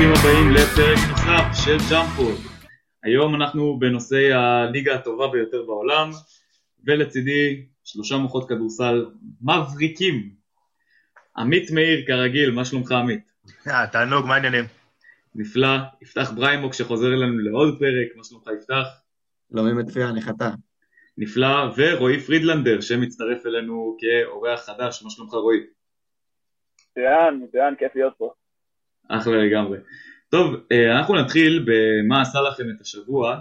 וברוכים הבאים לפרק נוסף של ג'אמפוד. היום אנחנו בנושא הליגה הטובה ביותר בעולם, ולצידי שלושה מוחות כדורסל מבריקים. עמית מאיר כרגיל, מה שלומך עמית? אה, תענוג, מה העניינים? נפלא. יפתח בריימוק שחוזר אלינו לעוד פרק, מה שלומך יפתח? שלומי מצוין, איך אתה? נפלא. ורועי פרידלנדר שמצטרף אלינו כאורח חדש, מה שלומך רועי? מצוין, מצוין, כיף להיות פה. אחלה לגמרי. טוב, אה, אנחנו נתחיל במה עשה לכם את השבוע.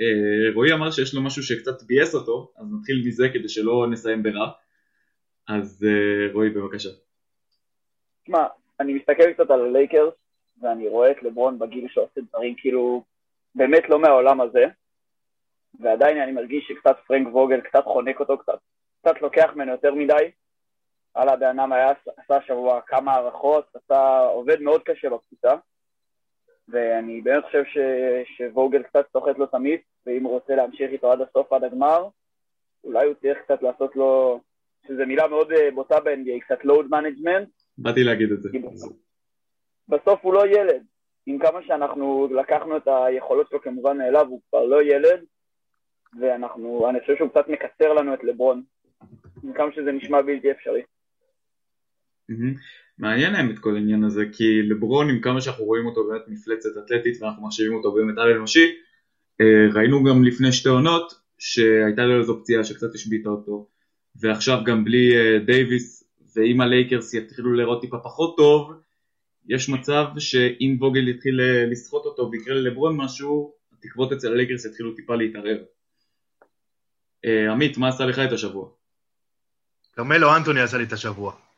אה, רועי אמר שיש לו משהו שקצת ביאס אותו, אז נתחיל מזה כדי שלא נסיים ברע. אז אה, רועי בבקשה. תשמע, אני מסתכל קצת על הלייקרס, ואני רואה את לברון בגיל שעושה דברים כאילו באמת לא מהעולם הזה, ועדיין אני מרגיש שקצת פרנק ווגל קצת חונק אותו, קצת, קצת לוקח ממנו יותר מדי. וואלה, הבן אדם היה, עשה השבוע כמה הערכות, עשה, עובד מאוד קשה בקבוצה, ואני באמת חושב ש, שווגל קצת סוחט לו את המיס, ואם הוא רוצה להמשיך איתו עד הסוף, עד הגמר, אולי הוא צריך קצת לעשות לו, שזו מילה מאוד אה, בוטה ב-NBA, קצת load management. באתי להגיד את זה. בסוף הוא לא ילד. עם כמה שאנחנו לקחנו את היכולות שלו כמובן מאליו, הוא כבר לא ילד, ואנחנו, אני חושב שהוא קצת מקצר לנו את לברון, עם כמה שזה נשמע בלתי אפשרי. מעניין האמת כל העניין הזה, כי לברון עם כמה שאנחנו רואים אותו באמת מפלצת אתלטית ואנחנו מחשיבים אותו באמת על אנושי, אה, ראינו גם לפני שתי עונות שהייתה לו איזו פציעה שקצת השביתה אותו, ועכשיו גם בלי אה, דייוויס, ואם הלייקרס יתחילו לראות טיפה פחות טוב, יש מצב שאם ווגל יתחיל אה, לסחוט אותו ויקרה ללברון משהו, התקוות אצל הלייקרס יתחילו טיפה להתערער. עמית, מה עשה לך את השבוע? כרמלו אנטוני עשה לי את השבוע.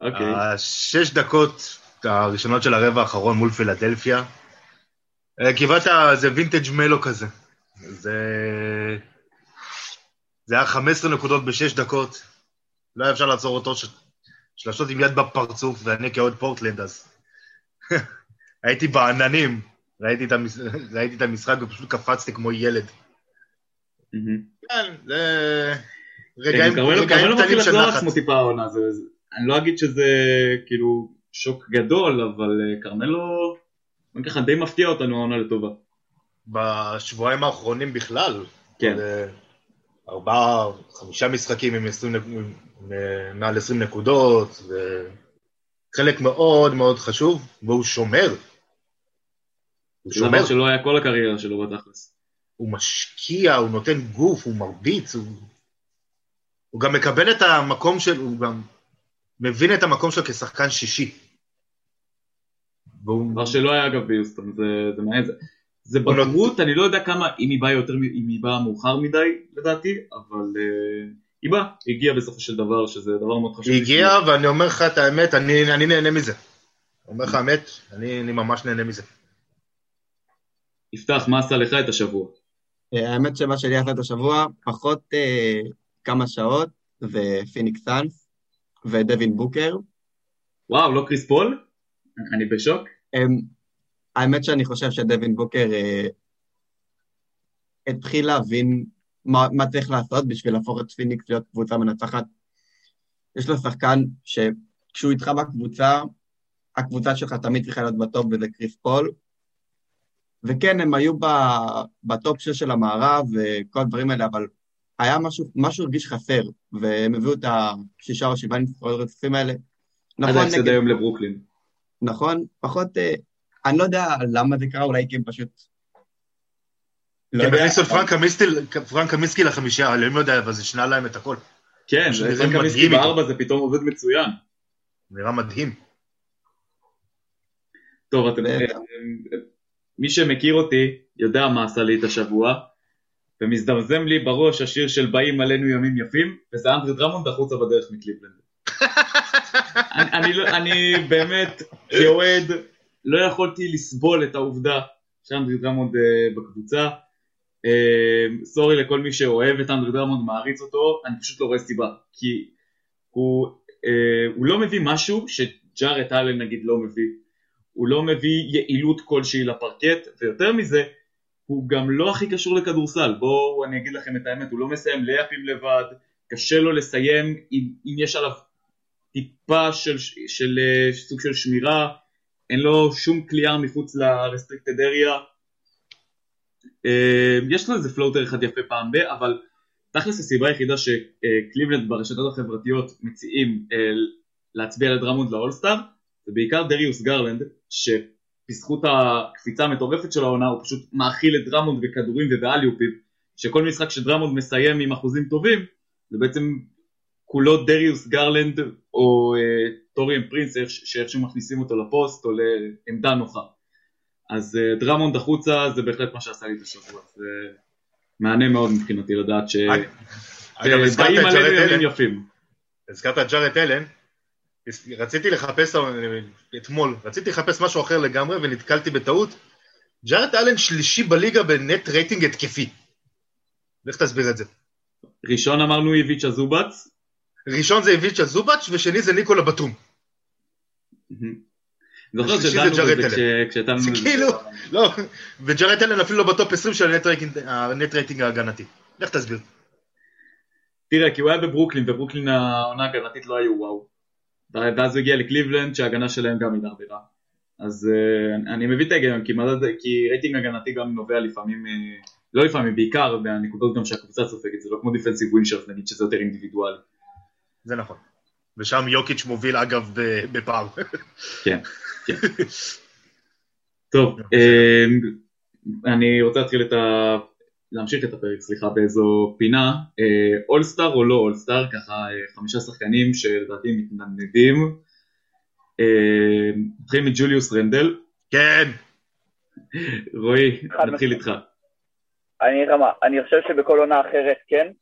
אוקיי. השש דקות הראשונות של הרבע האחרון מול פילדלפיה, קיבלת איזה וינטג' מלו כזה. זה... זה היה 15 נקודות בשש דקות, לא היה אפשר לעצור אותו, ש... שלשות עם יד בפרצוף, ואני כאוהד פורטלנד אז. הייתי בעננים, ראיתי את, המש... ראיתי את המשחק ופשוט קפצתי כמו ילד. כן, זה... רגעים קטנים של נחת. אני לא אגיד שזה כאילו שוק גדול, אבל אה, כרמלו ככה די מפתיע אותנו העונה לטובה. בשבועיים האחרונים בכלל. כן. ארבעה, חמישה משחקים עם 20, מעל 20 נקודות, וחלק מאוד מאוד חשוב, והוא שומר. הוא שומר. שלא היה כל הקריירה שלו בתכלס. הוא משקיע, הוא נותן גוף, הוא מרביץ, הוא... הוא גם מקבל את המקום של... הוא גם מבין את המקום שלו כשחקן שישי. דבר שלא היה אגב ביוסטון, זה מעניין. זה בגרות, אני לא יודע כמה, אם היא באה יותר, אם היא באה מאוחר מדי לדעתי, אבל uh, היא באה, היא הגיעה בסופו של דבר, שזה דבר מאוד חשוב. היא הגיעה, ואני אומר לך את האמת, אני, אני נהנה מזה. אומר לך האמת, אני, אני ממש נהנה מזה. יפתח, מה עשה לך את השבוע? אה, האמת שמה שלי עשה את השבוע, פחות אה, כמה שעות, ופיניקס סאנס, ודווין בוקר. וואו, לא קריס פול? אני בשוק. אממ, האמת שאני חושב שדווין בוקר אה, התחיל להבין מה, מה צריך לעשות בשביל להפוך את פיניקס להיות קבוצה מנצחת. יש לו שחקן שכשהוא איתך בקבוצה, הקבוצה שלך תמיד צריכה להיות ב top וזה קריס פול. וכן, הם היו ב top 6 של המערב וכל הדברים האלה, אבל היה משהו, משהו הרגיש חסר, והם הביאו את השישה או שבעה ניצחונות רצופים האלה. נכון, עד ההפסד היום לברוקלין. נכון, פחות, אה, אני לא יודע למה זה קרה, אולי כי הם פשוט... לא הם הכניסו את פרנק לחמישייה, אלוהים לא יודע, אבל זה שינה להם את הכל. כן, פרנק קמיסקי בארבע זה פתאום עובד מצוין. נראה מדהים. טוב, אתם... אה, מי שמכיר אותי יודע מה עשה לי את השבוע. ומזדמזם לי בראש השיר של באים עלינו ימים יפים, וזה אנדרי דרמונד החוצה בדרך מקליבלנד. אני, אני, לא- אני באמת, כאוהד, לא יכולתי לסבול את העובדה שאנדרי דרמונד אה, בקבוצה. אה, sorry לכל מי שאוהב את אנדרי דרמונד, מעריץ אותו, אני פשוט לא רואה סיבה. כי הוא, אה, הוא לא מביא משהו שג'ארט אלן נגיד לא מביא. הוא לא מביא יעילות כלשהי לפרקט, ויותר מזה, הוא גם לא הכי קשור לכדורסל, בואו אני אגיד לכם את האמת, הוא לא מסיים לייאפים לבד, קשה לו לסיים אם, אם יש עליו טיפה של, של, של סוג של שמירה, אין לו שום קליעה מחוץ ל restricted area. אה, יש לו איזה floater אחד יפה פעם ב, אבל תכלס הסיבה היחידה שקליבלנד ברשתות החברתיות מציעים אה, להצביע לדרמונד לאולסטאר זה בעיקר דריוס גרלנד שבזכות הקפיצה המטורפת של העונה הוא פשוט מאכיל את דרמונד בכדורים ובאליופים שכל משחק שדרמונד מסיים עם אחוזים טובים זה בעצם כולו דריוס גרלנד או אה, טוריאן פרינס שאיכשהו מכניסים אותו לפוסט או לעמדה נוחה. אז אה, דרמונד החוצה זה בהחלט מה שעשה לי את השבוע זה מהנה מאוד מבחינתי לדעת ש... אגב, הזכרת את ג'רד ימים אלן, הזכרת את ג'ארט אלן, רציתי לחפש אתמול, רציתי לחפש משהו אחר לגמרי ונתקלתי בטעות. ג'ארט אלן שלישי בליגה ב net rating התקפי. לך תסביר את זה. ראשון אמרנו איביץ' זובץ ראשון זה איביצ'ה זובץ' ושני זה ניקולה בטום. זוכר שדנו בזה אלן. כש- כשהטלנו... זה. כאילו, לא, וג'ארט אלן אפילו לא ב top 20 של ה net rating- ההגנתי. לך תסביר. תראה, כי הוא היה בברוקלין, וברוקלין העונה ההגנתית לא היו וואו. ואז הוא הגיע לקליבלנד, שההגנה שלהם גם הידרדרה. אז אה, אני מבין את ההיגיון, כי, מדד, כי רייטינג הגנתי גם נובע לפעמים, אה, לא לפעמים, בעיקר מהנקודות גם שהקבוצה סופגת, זה לא כמו defensive win shares נגיד, שזה יותר אינדיבידואלי. זה נכון. ושם יוקיץ' מוביל אגב בפער. כן, כן. טוב, אה, אני רוצה להתחיל את ה... להמשיך את הפרק, סליחה, באיזו פינה, אולסטאר או לא אולסטאר, ככה אה, חמישה שחקנים שלדעתי מתנדנדים. אה, נתחיל מג'וליוס רנדל, כן, רועי, נתחיל. איתך. אני אגיד לך מה, אני חושב שבכל עונה אחרת כן,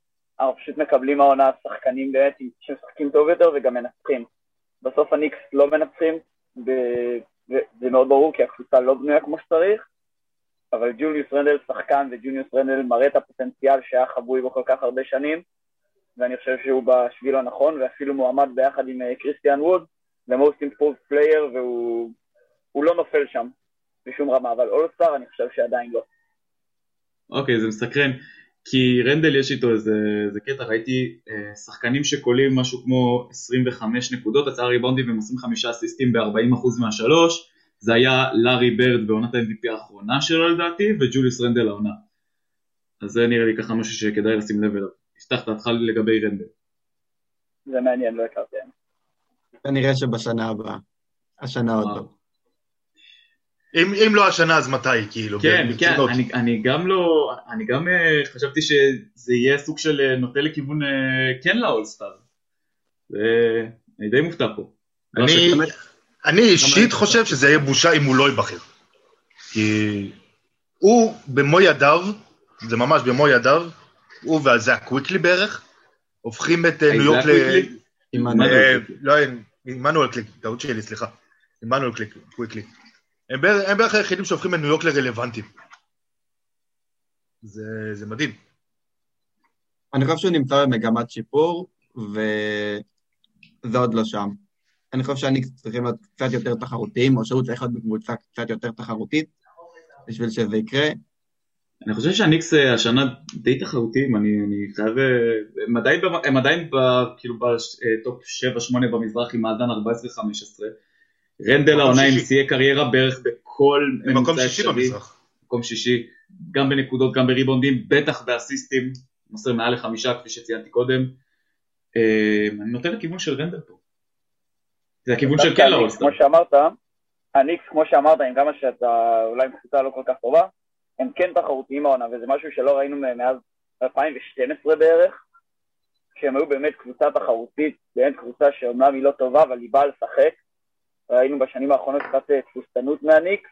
אנחנו פשוט מקבלים העונה שחקנים באמת שמשחקים טוב יותר וגם מנצחים. בסוף הניקס לא מנצחים, ו- וזה מאוד ברור כי הקבוצה לא בנויה כמו שצריך, אבל ג'וליוס רנדל שחקן וג'וליוס רנדל מראה את הפוטנציאל שהיה חבוי בו כל כך הרבה שנים, ואני חושב שהוא בשביל הנכון, ואפילו מועמד ביחד עם אה, קריסטיאן ווד ל-most player, והוא הוא לא נופל שם בשום רמה, אבל אולסטאר אני חושב שעדיין לא. אוקיי, זה מסקרן, כי רנדל יש איתו איזה, איזה קטע, ראיתי אה, שחקנים שקולעים משהו כמו 25 נקודות, תשעה ריבאונדים עם 25 אסיסטים ב-40% מהשלוש, זה היה לארי ברד בעונת ה-MVP האחרונה שלו לדעתי, וג'וליוס רנדל העונה. אז זה נראה לי ככה משהו שכדאי לשים לב אליו. יפתח דעתך לגבי רנדל. זה מעניין, לא הכרתי. כנראה שבשנה הבאה. השנה עוד לא. אם, אם לא השנה אז מתי, כאילו? כן, כן. אני, אני גם לא, אני גם אה, חשבתי שזה יהיה סוג של אה, נוטה לכיוון אה, כן לאולסטאר. זה- אני די מופתע פה. לא אני, ש- אני אישית חושב שזה יהיה בושה אם הוא לא ייבחר. כי הוא במו ידיו, זה ממש במו ידיו, הוא וזה הקוויקלי בערך, הופכים את אה, ניו יורק זה ל... אה, זה? לא, עמנואל קליק, טעות שלי, סליחה. עמנואל קליק, קוויקלי. הם בערך- היחידים שהופכים את ניו יורק לרלוונטיים. זה זה מדהים. אני חושב שהוא נמצא במגמת שיפור, וזה עוד לא שם. אני חושב שהניקס צריכים להיות קצת יותר תחרותיים, או שהוא צריך להיות בקבוצה קצת יותר תחרותית, בשביל שזה יקרה. אני חושב שהניקס אה, השנה די תחרותיים, אני, אני חייב... אה, הם עדיין, הם עדיין ב, כאילו ב top 7-8 במזרח עם מאזן 14-15. רנדל העונה עם. שיאי קריירה בערך בכל הם מקום ממוצע שישי אפשרי. במזרח. מקום שישי, גם בנקודות, גם בריבאונדים, בטח באסיסטים, מוסר מעל לחמישה כפי שציינתי קודם. אה, אני נותן לכיוון של רנדל פה. זה הכיוון של כן לאולסטאר. כמו שאמרת, הניקס, כמו שאמרת, עם כמה שאתה אולי עם קבוצה לא כל כך טובה, הם כן תחרותיים העונה, וזה משהו שלא ראינו מאז 2012 בערך, שהם היו באמת קבוצה תחרותית, באמת קבוצה שאומנם היא לא טובה, אבל היא באה לשחק. ראינו בשנים האחרונות קצת אה, תבוסתנות מהניקס,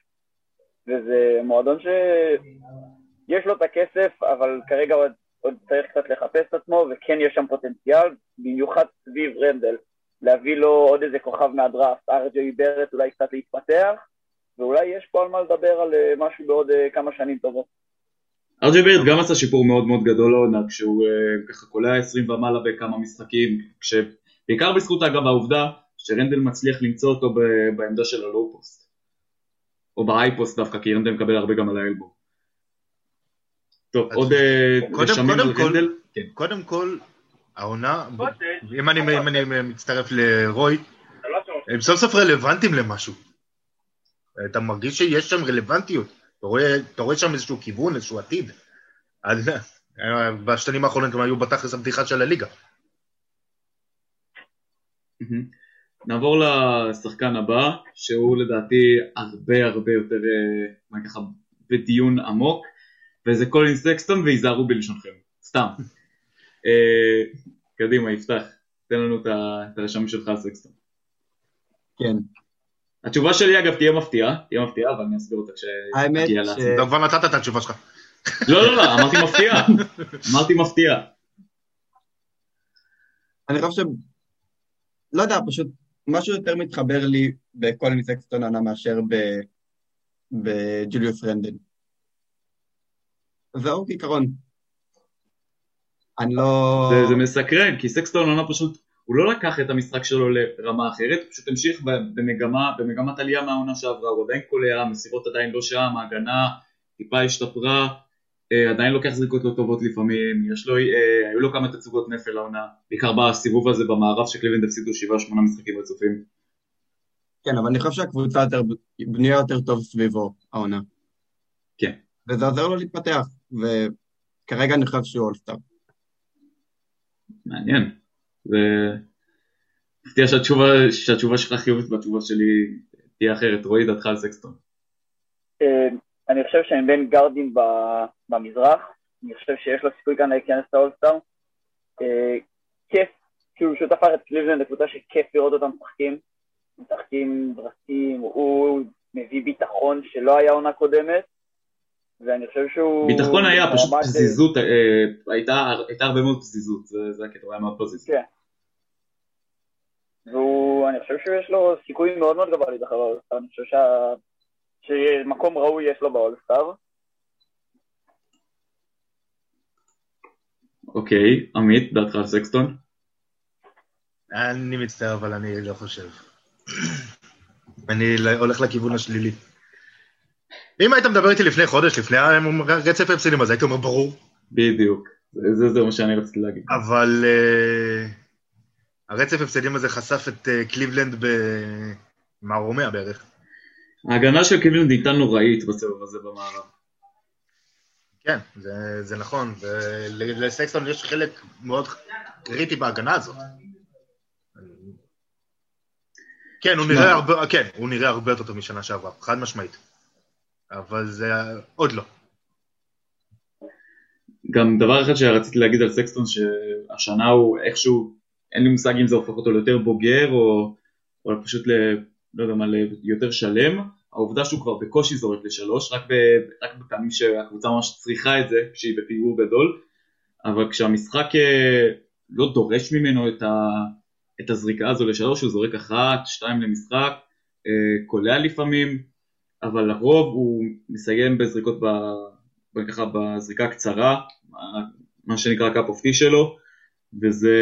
וזה מועדון שיש לו את הכסף, אבל כרגע עוד, עוד צריך קצת לחפש את עצמו, וכן יש שם פוטנציאל, במיוחד סביב רנדל. להביא לו עוד איזה כוכב מהדראפט, ארג'יי בארט אולי קצת להתפתח, ואולי יש פה על מה לדבר על אה, משהו בעוד אה, כמה שנים טובות. ארג'יי בארט גם עשה שיפור מאוד מאוד גדול לעונה, כשהוא אה, ככה קולע 20 ומעלה בכמה משחקים, כש... בעיקר בזכות אגב העובדה שרנדל מצליח למצוא אותו בעמדה של ה low post. או ב high post דווקא, כי רנדל מקבל הרבה גם על ה elbow. טוב, עוד קודם על רנדל? כן. קודם כל, העונה, אם אני, אם אני מצטרף לרוי, הם סוף סוף רלוונטיים למשהו. אתה מרגיש שיש שם רלוונטיות. אתה רואה, אתה רואה שם איזשהו כיוון, איזשהו עתיד. אז אה, בשנים האחרונות הם היו בתכלס הבדיחה של הליגה. נעבור לשחקן הבא, שהוא לדעתי הרבה הרבה יותר, אה, מה ככה, בדיון עמוק, וזה קולין סקסטון, והיזהרו בלשונכם, סתם. אה, קדימה, יפתח, תן לנו את הרשמים שלך על סקסטון. כן. התשובה שלי אגב תהיה מפתיעה, תהיה מפתיעה, אבל אני אסביר אותה ש- לעצמי. אתה כבר נתת את התשובה שלך. לא, לא, לא, אמרתי מפתיעה, אמרתי מפתיעה. אני חושב ש... לא יודע, פשוט משהו יותר מתחבר לי בקולין סקסטון ענה מאשר ב... בג'וליוס רנדל. זהו כעיקרון. אני לא... זה, זה מסקרן, כי סקסטון עונה פשוט, הוא לא לקח את המשחק שלו לרמה אחרת, הוא פשוט המשיך במגמה, במגמת עלייה מהעונה שעברה, הוא עדיין קולע, המסירות עדיין לא שם, ההגנה טיפה השתפרה, אה, עדיין לוקח זריקות לא טובות לפעמים, יש לו, אה, היו לו כמה תצוגות נפל לעונה, בעיקר בסיבוב הזה במערב שקליבלנד הפסידו 7-8 משחקים רצופים. כן, אבל אני חושב שהקבוצה יותר בנויה יותר טוב סביבו, העונה. כן. וזה עוזר לו להתפתח, וכרגע אני חושב שהוא אולסטאר. מעניין. זה... מפתיע שהתשובה, שהתשובה שלך חיובית והתשובה שלי תהיה אחרת. רועי דעתך על סקסטון. אה, אני חושב שהם בין גארדים במזרח, אני חושב שיש לו סיכוי כאן להיכנס לאולסטאר. אה, כיף, כאילו שהוא תפר את קליבלנד לקבוצה שכיף לראות אותם משחקים, משחקים דרסטיים, הוא מביא ביטחון שלא היה עונה קודמת, ואני חושב שהוא... ביטחון היה, פשוט מועמד- פזיזות, אה, הייתה, הייתה הרבה מאוד פזיזות, זה, זה הקטע, הוא היה מאוד פזיז. כן. והוא, אני חושב שיש לו סיכוי מאוד מאוד גבוה להיזכר באולסטאר, אני חושב שה... שמקום ראוי יש לו באולסטאר. אוקיי, עמית, דעתך על סקסטון? אני מצטער, אבל אני לא חושב. אני הולך לכיוון השלילי. אם היית מדבר איתי לפני חודש, לפני הרצף הפסידים, אז הייתי אומר ברור. בדיוק. זה, זה, זה מה שאני רציתי להגיד. אבל uh, הרצף הפסדים הזה חשף את uh, קליבלנד במערומיה בערך. ההגנה של קליבלנד הייתה נוראית בסבב הזה במערב. כן, זה, זה נכון, ולסקסטון יש חלק מאוד קריטי בהגנה הזאת. כן, הוא נראה הרבה, כן, הוא נראה הרבה יותר טוב משנה שעברה, חד משמעית. אבל זה עוד לא. גם דבר אחד שרציתי להגיד על סקסטון, שהשנה הוא איכשהו, אין לי מושג אם זה הופך אותו ליותר בוגר, או, או פשוט ל... לא יודע מה, ליותר שלם. העובדה שהוא כבר בקושי זורק לשלוש, רק, ב, רק בפעמים שהקבוצה ממש צריכה את זה, כשהיא בפיגור גדול, אבל כשהמשחק אה, לא דורש ממנו את, ה, את הזריקה הזו לשלוש, הוא זורק אחת, שתיים למשחק, אה, קולע לפעמים, אבל לרוב הוא מסיים בזריקות ב... ככה בזריקה קצרה, מה שנקרא קאפ אופטי שלו, וזה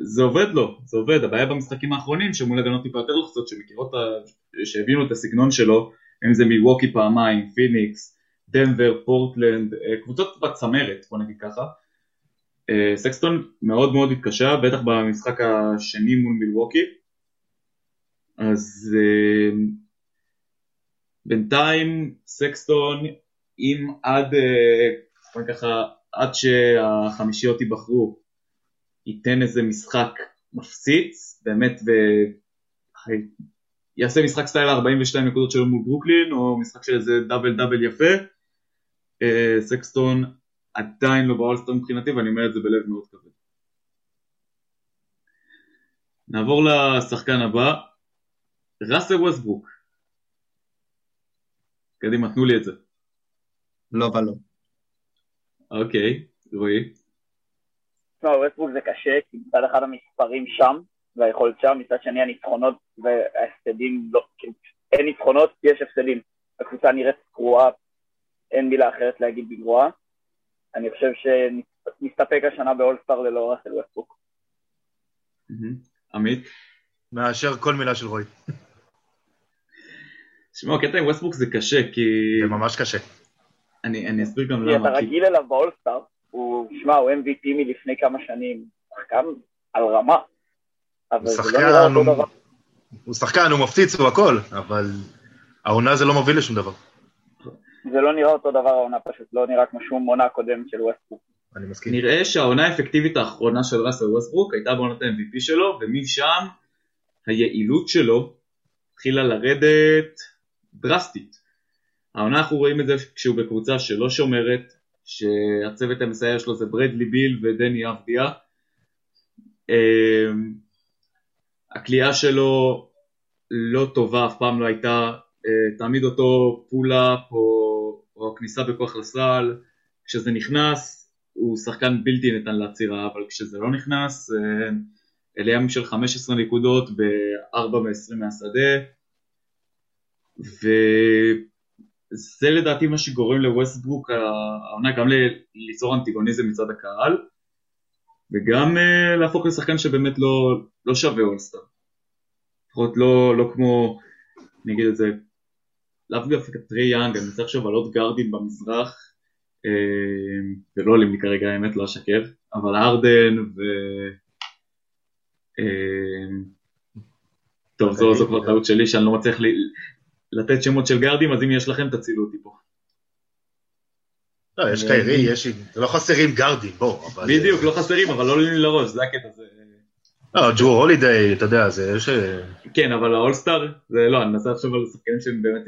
זה עובד לו, זה עובד. הבעיה במשחקים האחרונים שמול הגנות טיפה יותר לחוצות, שמכירות, ה- שהבינו את הסגנון שלו, אם זה מילווקי פעמיים, פיניקס, דנבר, פורטלנד, אה, קבוצות בצמרת, בוא נגיד ככה. אה, סקסטון מאוד מאוד התקשה, בטח במשחק השני מול מילווקי. אז אה, בינתיים סקסטון אם עד, אה, ככה, עד שהחמישיות ייבחרו, ייתן איזה משחק מפציץ, באמת, ו... יעשה משחק סטייל 42 נקודות שלו מול ברוקלין, או משחק של איזה דאבל דאבל יפה, אה, סקסטון עדיין לא באולסטר מבחינתי, ואני אומר את זה בלב מאוד כבד. נעבור לשחקן הבא, ראסל ווסטברוק. קדימה, תנו לי את זה. לא ולא. אוקיי, רועי. תשמע, ווסטברוק זה קשה, כי מצד אחד המספרים שם, והיכולת שם, מצד שני הניצחונות וההפסדים לא, כאילו, אין ניצחונות, יש הפסדים. הקבוצה נראית גרועה, אין מילה אחרת להגיד מגרועה. אני חושב שנסתפק השנה באולסטאר ללא ראסל ווסטברוק. עמית? מאשר כל מילה של רועי. תשמעו, הקטע עם ווסטברוק זה קשה, כי... זה ממש קשה. אני, אני אסביר גם כי למה. אתה רגיל אליו באולסטאר, הוא, שמע, הוא MVP מלפני כמה שנים, שחקן על רמה. אבל הוא לא שחקן, הוא- שחקן, הוא מפציץ, הוא הכל, אבל העונה זה לא מוביל לשום דבר. זה לא נראה אותו דבר העונה פשוט, לא נראה כמו שום עונה קודמת של ווסטברוק. אני מסכים. נראה שהעונה האפקטיבית האחרונה של ראסל ווסטברוק הייתה בעונת ה-MVP שלו, ומשם היעילות שלו התחילה לרדת דרסטית. העונה אנחנו רואים את זה כשהוא בקבוצה שלא שומרת, שהצוות המסייע שלו זה ברדלי ביל ודני אבדיה. אמ, הקליעה שלו לא טובה, אף פעם לא הייתה, אה, תעמיד אותו pull-up או, או הכניסה בכוח לסל, כשזה נכנס הוא שחקן בלתי ניתן לעצירה, אבל כשזה לא נכנס, אה, אלה ימים של 15 נקודות ב-4 מ-20 מהשדה, וזה לדעתי מה שגורם לווסטברוק העונה גם ליצור אנטיגוניזם מצד הקהל, וגם אה, להפוך לשחקן שבאמת לא, לא שווה אולסטאר. לפחות לא, לא כמו, אני אגיד את זה, לאו דווקא טרי יאנג, אני רוצה לחשוב על עוד גארדים במזרח, אה, ולא עולים לי כרגע האמת לא אשקר, אבל ארדן ו... אה, טוב, זו, זו כבר טעות שלי שאני לא מצליח לי, לתת שמות של גארדים, אז אם יש לכם תצילו אותי פה. לא, יש קיירי, יש... לא חסרים גארדים, בוא. אבל... בדיוק, לא חסרים, אבל לא עולים לי לראש, זה הקטע. זה... לא, ג'רו הולידיי, אתה יודע, זה יש... כן, אבל האולסטאר, זה לא, אני מנסה לחשוב על שחקנים שהם באמת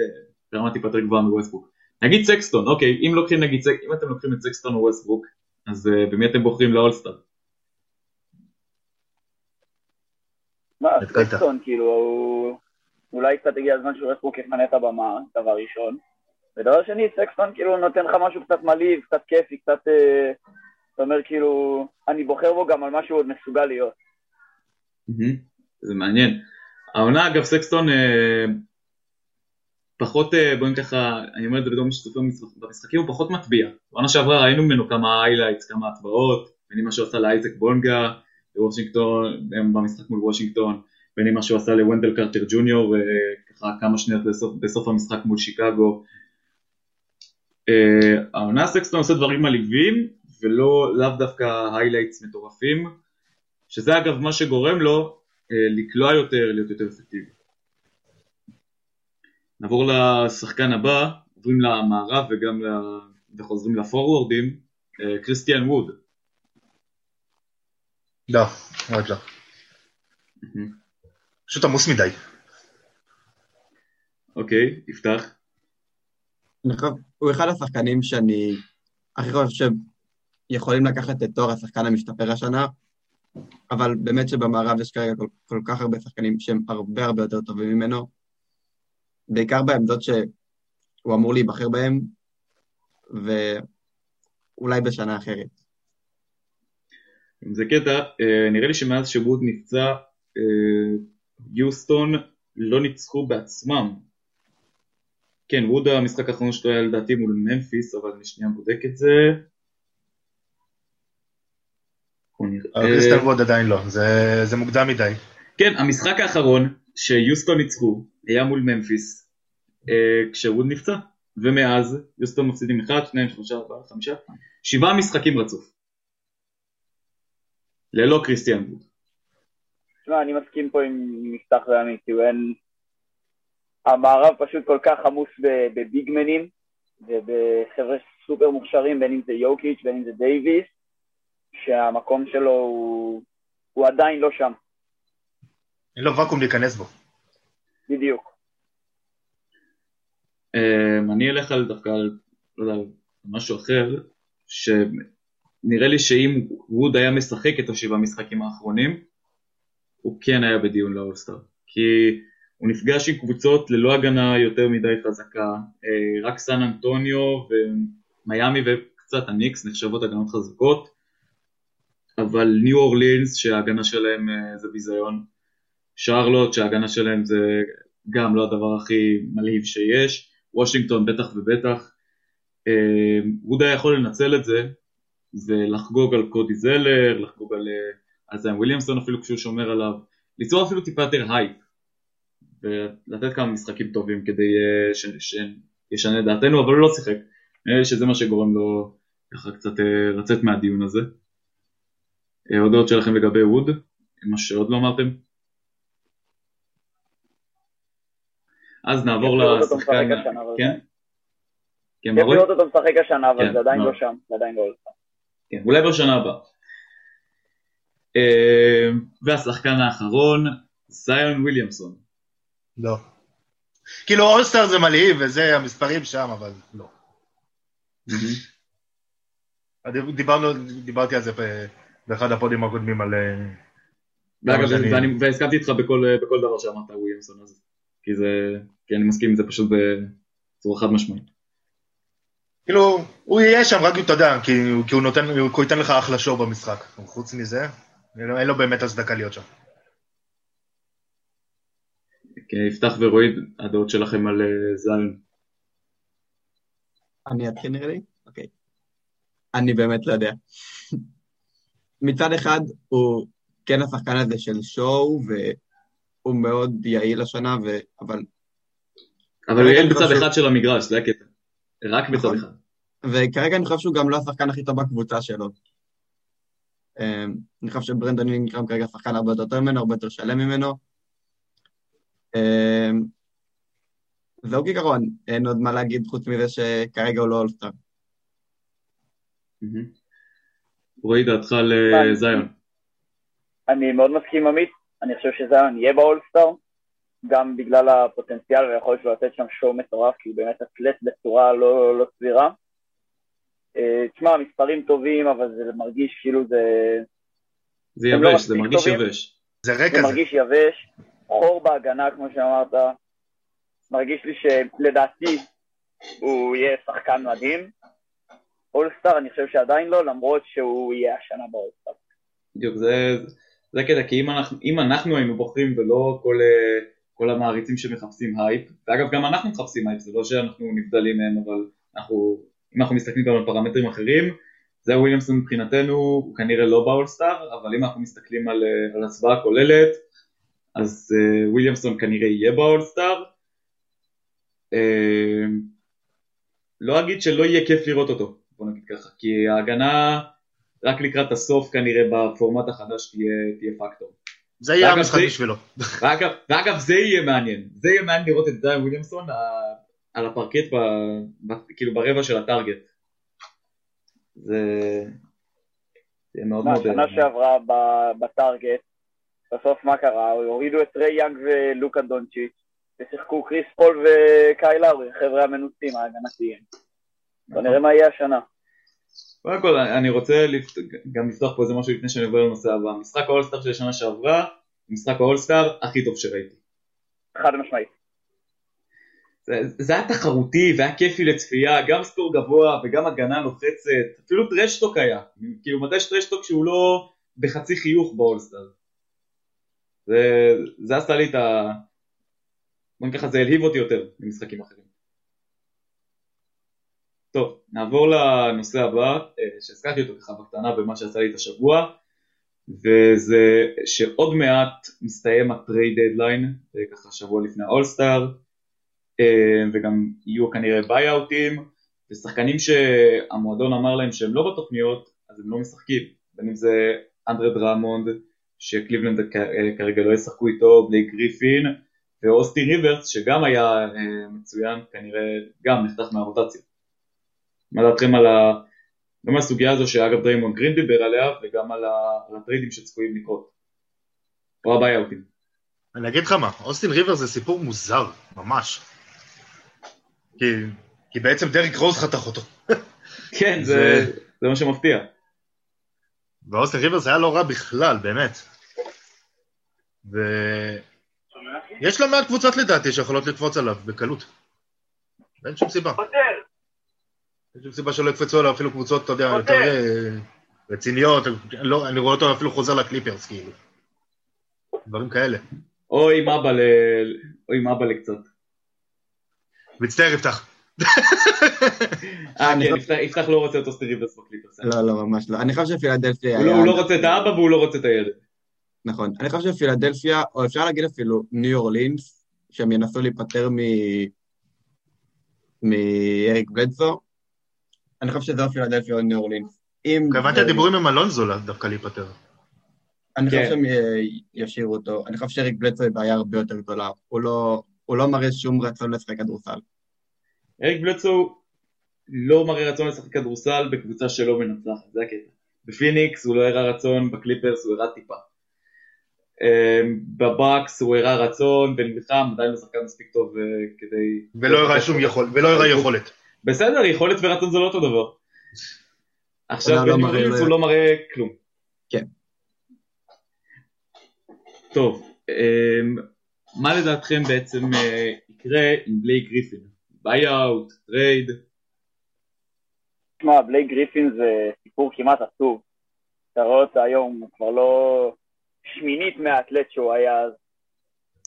ברמה טיפה יותר גבוהה מווסטברוק. נגיד סקסטון, אוקיי, אם לוקחים נגיד, אם אתם לוקחים את סקסטון או ווסטברוק, אז אה, במי אתם בוחרים לאולסטאר? מה, סקסטון, כאילו, אולי קצת הגיע הזמן שווסטברוק יפנה את הבמה, דבר ראשון. ודבר שני, סקסטון כאילו נותן לך משהו קצת מלהיב, קצת כיפי, קצת... אה, אתה אומר כאילו, אני בוחר בו גם על מה שהוא עוד מסוגל להיות. זה מעניין. העונה אגב סקסטון אה, פחות, אה, בואי ככה, אני אומר את זה בתור מי שצופה במשחקים, הוא פחות מטביע. בעונה שעברה ראינו ממנו כמה highlights, כמה הטבעות, בין מה שהוא עשה לאייזק בונגה בוושינגטון, במשחק מול וושינגטון, בין מה שהוא עשה לוונדל קרטר ג'וניור, אה, ככה כמה שניות בסוף, בסוף המשחק מול שיקגו. אה, העונה סקסטון עושה דברים מלהיבים, ולא לאו דווקא highlights מטורפים, שזה אגב מה שגורם לו לקלוע יותר, להיות יותר אפקטיבי. נעבור לשחקן הבא, עוברים למערב וגם ל... וחוזרים לפורוורדים, אה, קריסטיאן ווד. לא, עוד לא. פשוט עמוס מדי. אוקיי, יפתח. הוא אחד השחקנים שאני הכי חושב שיכולים לקחת את תואר השחקן המשתפר השנה, אבל באמת שבמערב יש כרגע כל, כל כך הרבה שחקנים שהם הרבה הרבה יותר טובים ממנו, בעיקר בעמדות שהוא אמור להיבחר בהן, ואולי בשנה אחרת. זה קטע, אה, נראה לי שמאז שווד נפצע, אה, יוסטון לא ניצחו בעצמם. כן, ווד המשחק האחרון שלו היה לדעתי מול ממפיס, אבל אני שנייה בודק את זה. קריסטל ווד עדיין לא, זה, זה מוקדם מדי. כן, המשחק האחרון שיוסטון ניצחו היה מול ממפיס, אה, כשווד נפצע, ומאז יוסטון מפסידים 1, 2, 3, 4, 5, 7 משחקים רצוף. ללא קריסטיאן ווד. תשמע, אני מסכים פה עם מפתח ועמית, כאילו אין... המערב פשוט כל כך עמוס בביגמנים ובחבר'ה סופר מוכשרים, בין אם זה יוקיץ', בין אם זה דייוויס, שהמקום שלו הוא, הוא עדיין לא שם. אין לו ואקום להיכנס בו. בדיוק. אמ, אני אלך על דווקא על, לא יודע, משהו אחר, שנראה לי שאם ווד היה משחק את השבעה משחקים האחרונים, הוא כן היה בדיון לאולסטאר. כי הוא נפגש עם קבוצות ללא הגנה יותר מדי חזקה, אה, רק סן אנטוניו ומיאמי וקצת הניקס נחשבות הגנות חזקות, אבל ניו אורלינס שההגנה שלהם אה, זה ביזיון, שרלוט שההגנה שלהם זה גם לא הדבר הכי מלהיב שיש, וושינגטון בטח ובטח. אה, ווד היה יכול לנצל את זה ולחגוג על קודי זלר, לחגוג על אה, וויליאמסון אפילו כשהוא שומר עליו, ליצור אפילו טיפה יותר הייפ ולתת כמה משחקים טובים כדי אה, שישנה דעתנו, אבל הוא לא שיחק. לי שזה מה שגורם לו ככה קצת לצאת מהדיון הזה. הודעות שלכם לגבי ווד, מה שעוד לא אמרתם? אז נעבור לשחקן... כן? כן, ברור? לראות אותו משחק השנה, אבל כן, זה עדיין. לא שם, זה עדיין לא אולסטאר. כן, אולי בשנה הבאה. אה, והשחקן האחרון, זאיון וויליאמסון. לא. כאילו אולסטאר זה מלהיב וזה המספרים שם, אבל לא. דיברנו, דיברתי על זה באחד הפודים הקודמים על... אה, ואגב, והסכמתי איתך בכל בכל דבר שאמרת וויליאמסון הזה. כי זה... כי אני מסכים עם זה פשוט בצורה חד משמעית. כאילו, הוא יהיה שם רק, אתה יודע, כי, הוא נותן, כי הוא ייתן לך אחלה שואו במשחק. חוץ מזה, אין לו- באמת הצדקה להיות שם. כן, יפתח ורועי, הדעות שלכם על אה, זיון. אני אתחיל נראה לי? אוקיי. אני באמת לא יודע. מצד אחד, הוא כן השחקן הזה של שואו, והוא מאוד יעיל השנה, ו... אבל... אבל הוא אני בצד חושב- אחד של המגרש, זה הקטע. רק בצד נכון. אחד. וכרגע אני חושב שהוא גם לא השחקן הכי טוב בקבוצה שלו. אמ, אני חושב שברנדון אינגרם כרגע שחקן הרבה יותר טוב ממנו, הרבה יותר שלם ממנו. אמ, זהו כעיקרון, אין עוד מה להגיד חוץ מזה שכרגע הוא לא אולסטאר. רועי, דעתך על אה. אני מאוד מסכים עם עמית, אני חושב שזיון יהיה באולסטאר, גם בגלל הפוטנציאל והיכולת שלו לתת שם שואו מטורף, כי הוא באמת אתלט בצורה לא, לא סבירה. אה, תשמע, מספרים טובים, אבל זה מרגיש כאילו זה, זה לא יבש, זה מספיק מרגיש טובים. יבש. זה זה רקע זה. מרגיש יבש, חור בהגנה, כמו שאמרת. מרגיש לי שלדעתי הוא יהיה שחקן מדהים. אולסטאר אני חושב שעדיין לא, למרות שהוא יהיה השנה באולסטאר. בדיוק, זה, זה הקטע, כי אם אנחנו, אם אנחנו היינו בוחרים ולא כל, אה, כל המעריצים שמחפשים הייפ, ואגב גם אנחנו מחפשים הייפ, זה לא שאנחנו נבדלים מהם, אבל אנחנו, אם אנחנו מסתכלים גם על פרמטרים אחרים, זה וויליאמסון מבחינתנו, הוא כנראה לא באולסטאר, אבל אם אנחנו מסתכלים על, אה, על הצבעה כוללת, אז אה, וויליאמסון כנראה יהיה באולסטאר. אה, לא אגיד שלא יהיה כיף לראות אותו, בוא נגיד ככה, כי ההגנה רק לקראת הסוף כנראה בפורמט החדש תהיה, תהיה פקטור. זה יהיה המשחק בשבילו. ואגב, זה יהיה מעניין, זה יהיה מעניין לראות את זיון וויליאמסון על הפרקט ב, ב, כאילו ברבע של הטארגט. זה זה מאוד מאוד... השנה שעברה ב- בטארגט, בסוף מה קרה? הורידו את ריי יאנג ולוקה דונצ'יץ', ושיחקו קריס פול וקייל לאורי, חבר'ה המנוסים ההגנתיים. בוא נראה מה יהיה השנה. קודם כל אני רוצה לפת... גם לפתוח פה איזה משהו לפני שאני עובר לנושא הבא. משחק האולסטאר של השנה שעברה, משחק האולסטאר הכי טוב שראיתי. חד משמעית. זה, היה תחרותי והיה כיפי לצפייה, גם score גבוה וגם הגנה לוחצת, אפילו trash talk היה, כאילו מתי יש trash talk שהוא לא בחצי חיוך באולסטאר. זה, זה עשה לי את ה... בוא ככה, זה הלהיב אותי יותר ממשחקים אחרים. טוב, נעבור לנושא הבא, אה, שהזכרתי אותו ככה בקטנה במה שעשה לי את השבוע, וזה שעוד מעט מסתיים ה trade deadline, אה, ככה שבוע לפני האולסטאר, וגם יהיו כנראה buyout ים, ושחקנים שהמועדון אמר להם שהם לא בתוכניות, אז הם לא משחקים, בין אם זה אנדרה דראמונד, שקליבלנד אה, כרגע לא ישחקו איתו, בלייק גריפין, ואוסטין ריברס, שגם היה אה, מצוין, כנראה גם נחתך מהרוטציה. מה דעתכם על ה... גם הסוגיה הזו שאגב דריימון גרין דיבר עליה, וגם על, ה... ה trade ים שצפויים לקרות. או ה buyout ים. אני אגיד לך מה, אוסטין ריברס זה סיפור מוזר, ממש. כי, כי בעצם דריק רוז חתך אותו. כן, זה, זה- זה מה שמפתיע. ואוסטין ריבר זה היה לא רע בכלל, באמת. ויש לא מעט קבוצות לדעתי שיכולות לקפוץ עליו בקלות. אין שום סיבה. אין שום סיבה שלא יקפצו עליו אפילו קבוצות, אתה יודע, יותר אה, רציניות. לא, אני רואה אותו אפילו חוזר לקליפרס, כאילו. דברים כאלה. או עם אבא ל... או עם אבא לקצת. מצטער, יפתח. אה, אני כן, יפתח- יפתח לא רוצה את אוסטי ריברס בקליפרס. לא, לא, ממש לא. אני חושב שפילדלפיה... הוא לא- הוא לא רוצה את האבא והוא לא רוצה את הילד. נכון. אני חושב שפילדלפיה, או אפשר להגיד אפילו ניו אורלינס, שהם ינסו להיפטר מ... מאריק בלדסו. אני חושב שזה פילדלפיה או ניו אורלינס. הבנתי הדיבורים עם אלונזו דווקא להיפטר. אני חושב כן. שהם ישאירו אותו. אני חושב שאריק בלדסו היא בעיה הרבה יותר גדולה. הוא לא... הוא לא מראה שום רצון לשחק כדורסל. אריק בלדסו לא מראה רצון לשחק כדורסל בקבוצה שלא מנצחת, זה הקטע. בפיניקס הוא לא הראה רצון, בקליפרס הוא הראה טיפה. אמ, בבקס הוא הראה רצון, ונלחם, עדיין לא שחקן מספיק טוב אה, כדי... ולא הראה שום יכולת, ולא הראה יכולת. בסדר, יכולת ורצון זה לא אותו דבר. עכשיו מראה- ניו אורלינס הוא לא מראה כלום. כן. טוב, אמ, מה לדעתכם בעצם אה, יקרה עם בלייק גריפין? buyout, trade? תשמע, בלייק גריפין זה סיפור כמעט עצוב. אתה רואה אותו היום, הוא כבר לא שמינית מהאתלט שהוא היה אז.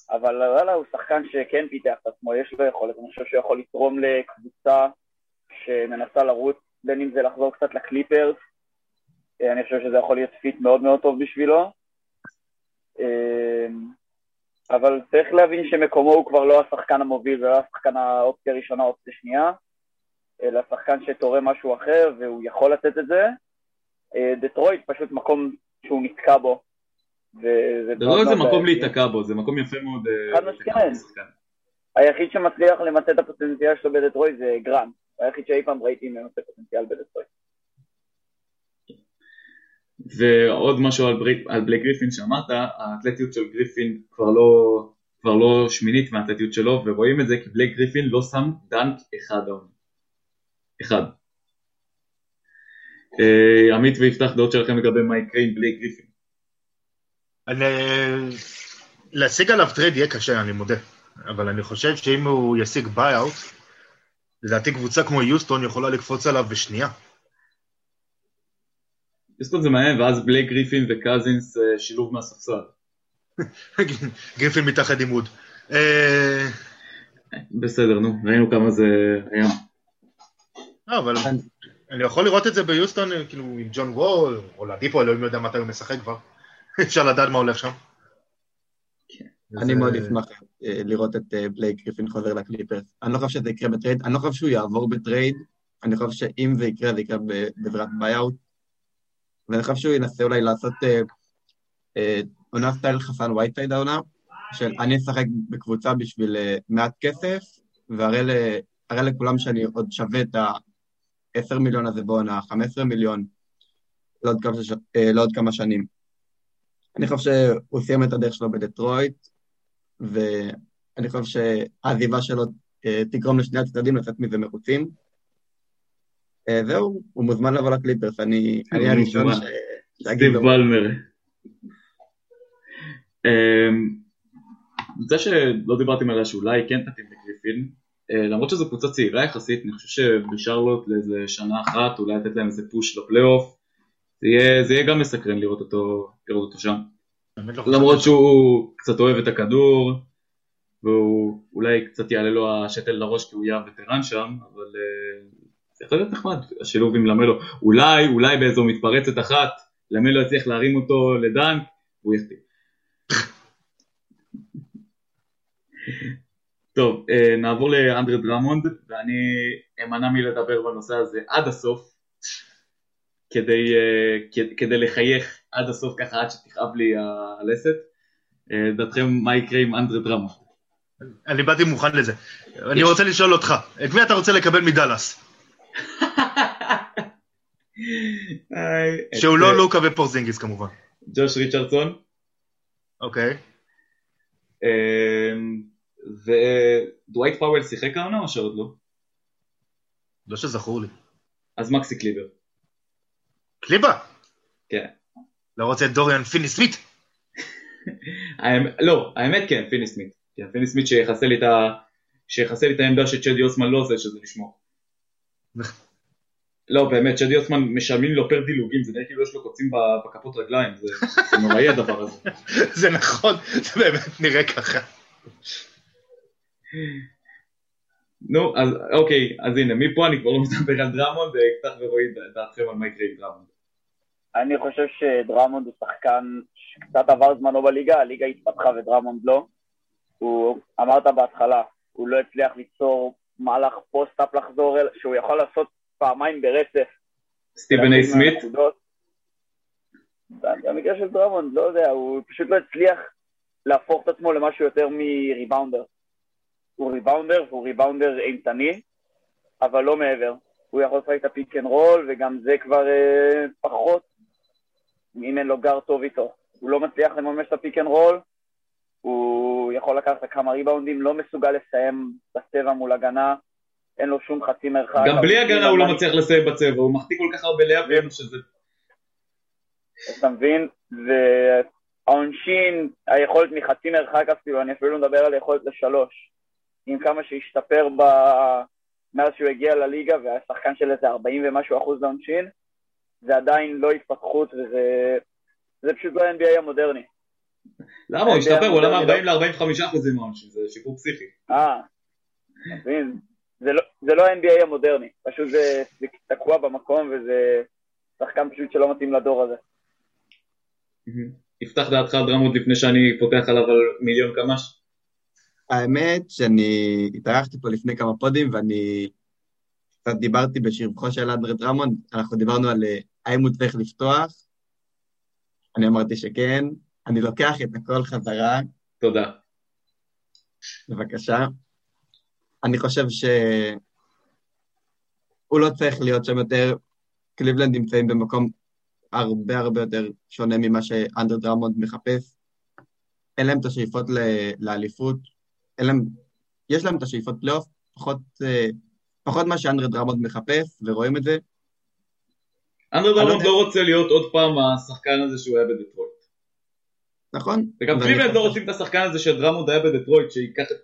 אבל וואלה, הוא שחקן שכן פיתח את עצמו, יש לו יכולת, אני חושב שהוא יכול לתרום לקבוצה שמנסה לרוץ, בין אם זה לחזור קצת לקליפרס, אה, אני חושב שזה יכול להיות fit מאוד מאוד טוב בשבילו. אבל צריך להבין שמקומו הוא כבר לא השחקן המוביל ולא השחקן האופציה הראשונה, האופציה שנייה. אלא שחקן שתורם משהו אחר והוא יכול לתת את זה. אה, דטרויט פשוט מקום שהוא נתקע בו. זה לא איזה מקום. להיתקע בו, זה מקום יפה מאוד. אה, חד משמעית. היחיד שמצליח למצא את הפוטנציאל שלו בדטרויט זה גרנט. היחיד שאי פעם ראיתי ממצא פוטנציאל בדטרויט. ועוד משהו על, בריק, על בלייק גריפין שאמרת, האתלטיות של גריפין כבר לא, כבר לא שמינית מהאתלטיות שלו, ורואים את זה כי בלייק גריפין לא שם dunk אחד העונה. אחד. אה, עמית ויפתח דעות שלכם לגבי מה יקרה עם בלייק גריפין. אני... להשיג עליו trade יהיה קשה, אני מודה. אבל אני חושב שאם הוא ישיג buyout, לדעתי קבוצה כמו יוסטון יכולה לקפוץ עליו בשנייה. יוסטון זה מעניין, ואז בלייק גריפין וקזינס אה, שילוב מהספסל. גריפין מתחת עימוד. אה, בסדר, נו, ראינו כמה זה היה. לא, אבל אני יכול לראות את זה ביוסטון, כאילו, עם ג'ון וול, אולדיפו, אלוהים יודע מתי הוא משחק כבר. אפשר לדעת מה הולך שם. אני זה- מאוד אשמח אה, לראות את בלייק גריפין חוזר לקליפרס. אני לא חושב שזה יקרה ב trade, אני לא חושב שהוא יעבור ב trade, אני חושב שאם זה יקרה, זה יקרה בעזרת buyout. ואני חושב שהוא ינסה אולי לעשות אה, אה, עונה style חסן וייטסייד העונה, של אני אשחק בקבוצה בשביל אה, מעט כסף, ואראה לכולם שאני עוד שווה את ה-10 מיליון הזה בעונה, 15 מיליון, לעוד כמה, ש... לעוד כמה שנים. אני חושב שהוא סיים את הדרך שלו בדטרויט, ואני חושב שהעזיבה שלו תגרום לשני הצדדים לצאת מזה מרוצים. אה, זהו, הוא מוזמן לבוא לקליפרס, אני הראשון שיגיד סטיב לו. בלמר. אמ, קבוצה שלא דיברתם עליה שאולי כן תתאים לגריפין, אה, למרות שזו קבוצה צעירה יחסית, אני חושב שבשרלוט לאיזה שנה אחת, אולי לתת להם איזה פוש לפלייאוף, זה יהיה, זה יהיה גם מסקרן לראות אותו, לראות אותו שם. לא למרות שהוא קצת אוהב את הכדור, והוא אולי קצת יעלה לו השתל לראש כי הוא יהיה וטרן שם, אבל אה, יכול להיות נחמד, השילוב עם למלו. אולי, אולי באיזו מתפרצת אחת, למלו יצליח להרים אותו לדנק, והוא יחטיא. טוב, אה, נעבור לאנדרי דרמונד, ואני אמנע מלדבר בנושא הזה עד הסוף, כדי, אה, כדי לחייך עד הסוף ככה עד שתכאב לי הלסת. אה, דעתכם מה יקרה עם אנדרי דרמונד? אני באתי מוכן לזה. אני רוצה לשאול אותך, את מי אתה רוצה לקבל מדאלאס? שהוא לא אה, לוקה ופורזינגיס כמובן. ג'וש ריצ'רדסון, אוקיי. אה, ודווייט פאוול שיחק העונה או שעוד לא? לא שזכור לי. אז מקסי קליבר. קליבר! כן. לא רוצה את דוריאן פיני סמית? לא, האמת כן, פיני סמית. כן, פיני סמית שיחסל לי את ה... שיחסל לי את העמדה שצ'די אוסמן לא עושה, שזה לשמור. לא, באמת, צ'די אוסמן משלמים לו פר דילוגים, זה נראה כאילו יש לו קוצים בכפות רגליים, זה נוראי הדבר הזה. זה נכון, זה באמת נראה ככה. נו, אז אוקיי, אז הנה, מפה אני כבר לא מדבר על דראמונד, קצת ונראה את דעתכם על מה יקרה עם דראמונד. אני חושב שדראמונד הוא שחקן שקצת עבר זמנו בליגה, הליגה התפתחה ודראמונד לא. הוא, אמרת בהתחלה, הוא לא הצליח ליצור מהלך post-up לחזור, אל- שהוא יכול לעשות פעמיים ברצף. סטיבן איי סמית. במקרה של דראמונד, לא יודע, הוא פשוט לא הצליח להפוך את עצמו למשהו יותר מ rebounder. הוא rebounder, והוא rebounder אימתני, אבל לא מעבר. הוא יכול לשחק את ה pick and roll, וגם זה כבר אה, פחות, אם אין לו גארד טוב איתו. הוא לא מצליח לממש את ה pick and roll, הוא יכול לקחת כמה ריבאונדים, לא מסוגל לסיים בצבע מול הגנה, אין לו שום חצי מרחק. גם בלי הגנה הוא לא מצליח לסיים בצבע, הוא מחטיא כל כך הרבה לאפים שזה... אתה מבין? והעונשין, היכולת מחצי מרחק אפילו, אני אפילו לא מדבר על יכולת לשלוש. עם כמה שהשתפר ב... מאז שהוא הגיע לליגה והיה שחקן של איזה 40 ומשהו אחוז לעונשין, זה עדיין לא התפתחות וזה זה פשוט לא NBA המודרני. למה? הוא השתפר, הוא עולה מ-40 ל-45 אחוזים מהעונשין, זה שיפור פסיכי. אה, מבין? זה לא, זה לא ה-NBA המודרני, פשוט זה, זה תקוע במקום וזה שחקן פשוט שלא מתאים לדור הזה. יפתח דעתך על דראמונד לפני שאני פותח עליו על מיליון קמ"ש? האמת שאני התארחתי פה לפני כמה פודים ואני קצת דיברתי בשבחו של אנדרה דראמונד, אנחנו דיברנו על אה, האם הוא צריך לפתוח, אני אמרתי שכן, אני לוקח את הכל חזרה. תודה. בבקשה. אני חושב שהוא לא צריך להיות שם יותר, קליבלנד נמצאים במקום הרבה הרבה יותר שונה ממה שאנדרה דראמונד מחפש. אין להם את השאיפות לאליפות, אין להם, יש להם את השאיפות פלייאוף, פחות, אה, פחות מה שאנדרה דראמונד מחפש, ורואים את זה. אנדרה דראמונד לא רוצה להיות עוד פעם השחקן הזה שהוא היה בדטרויט. נכון. וגם קליבלנד לא רוצים את השחקן הזה שדראמונד היה בדטרויט,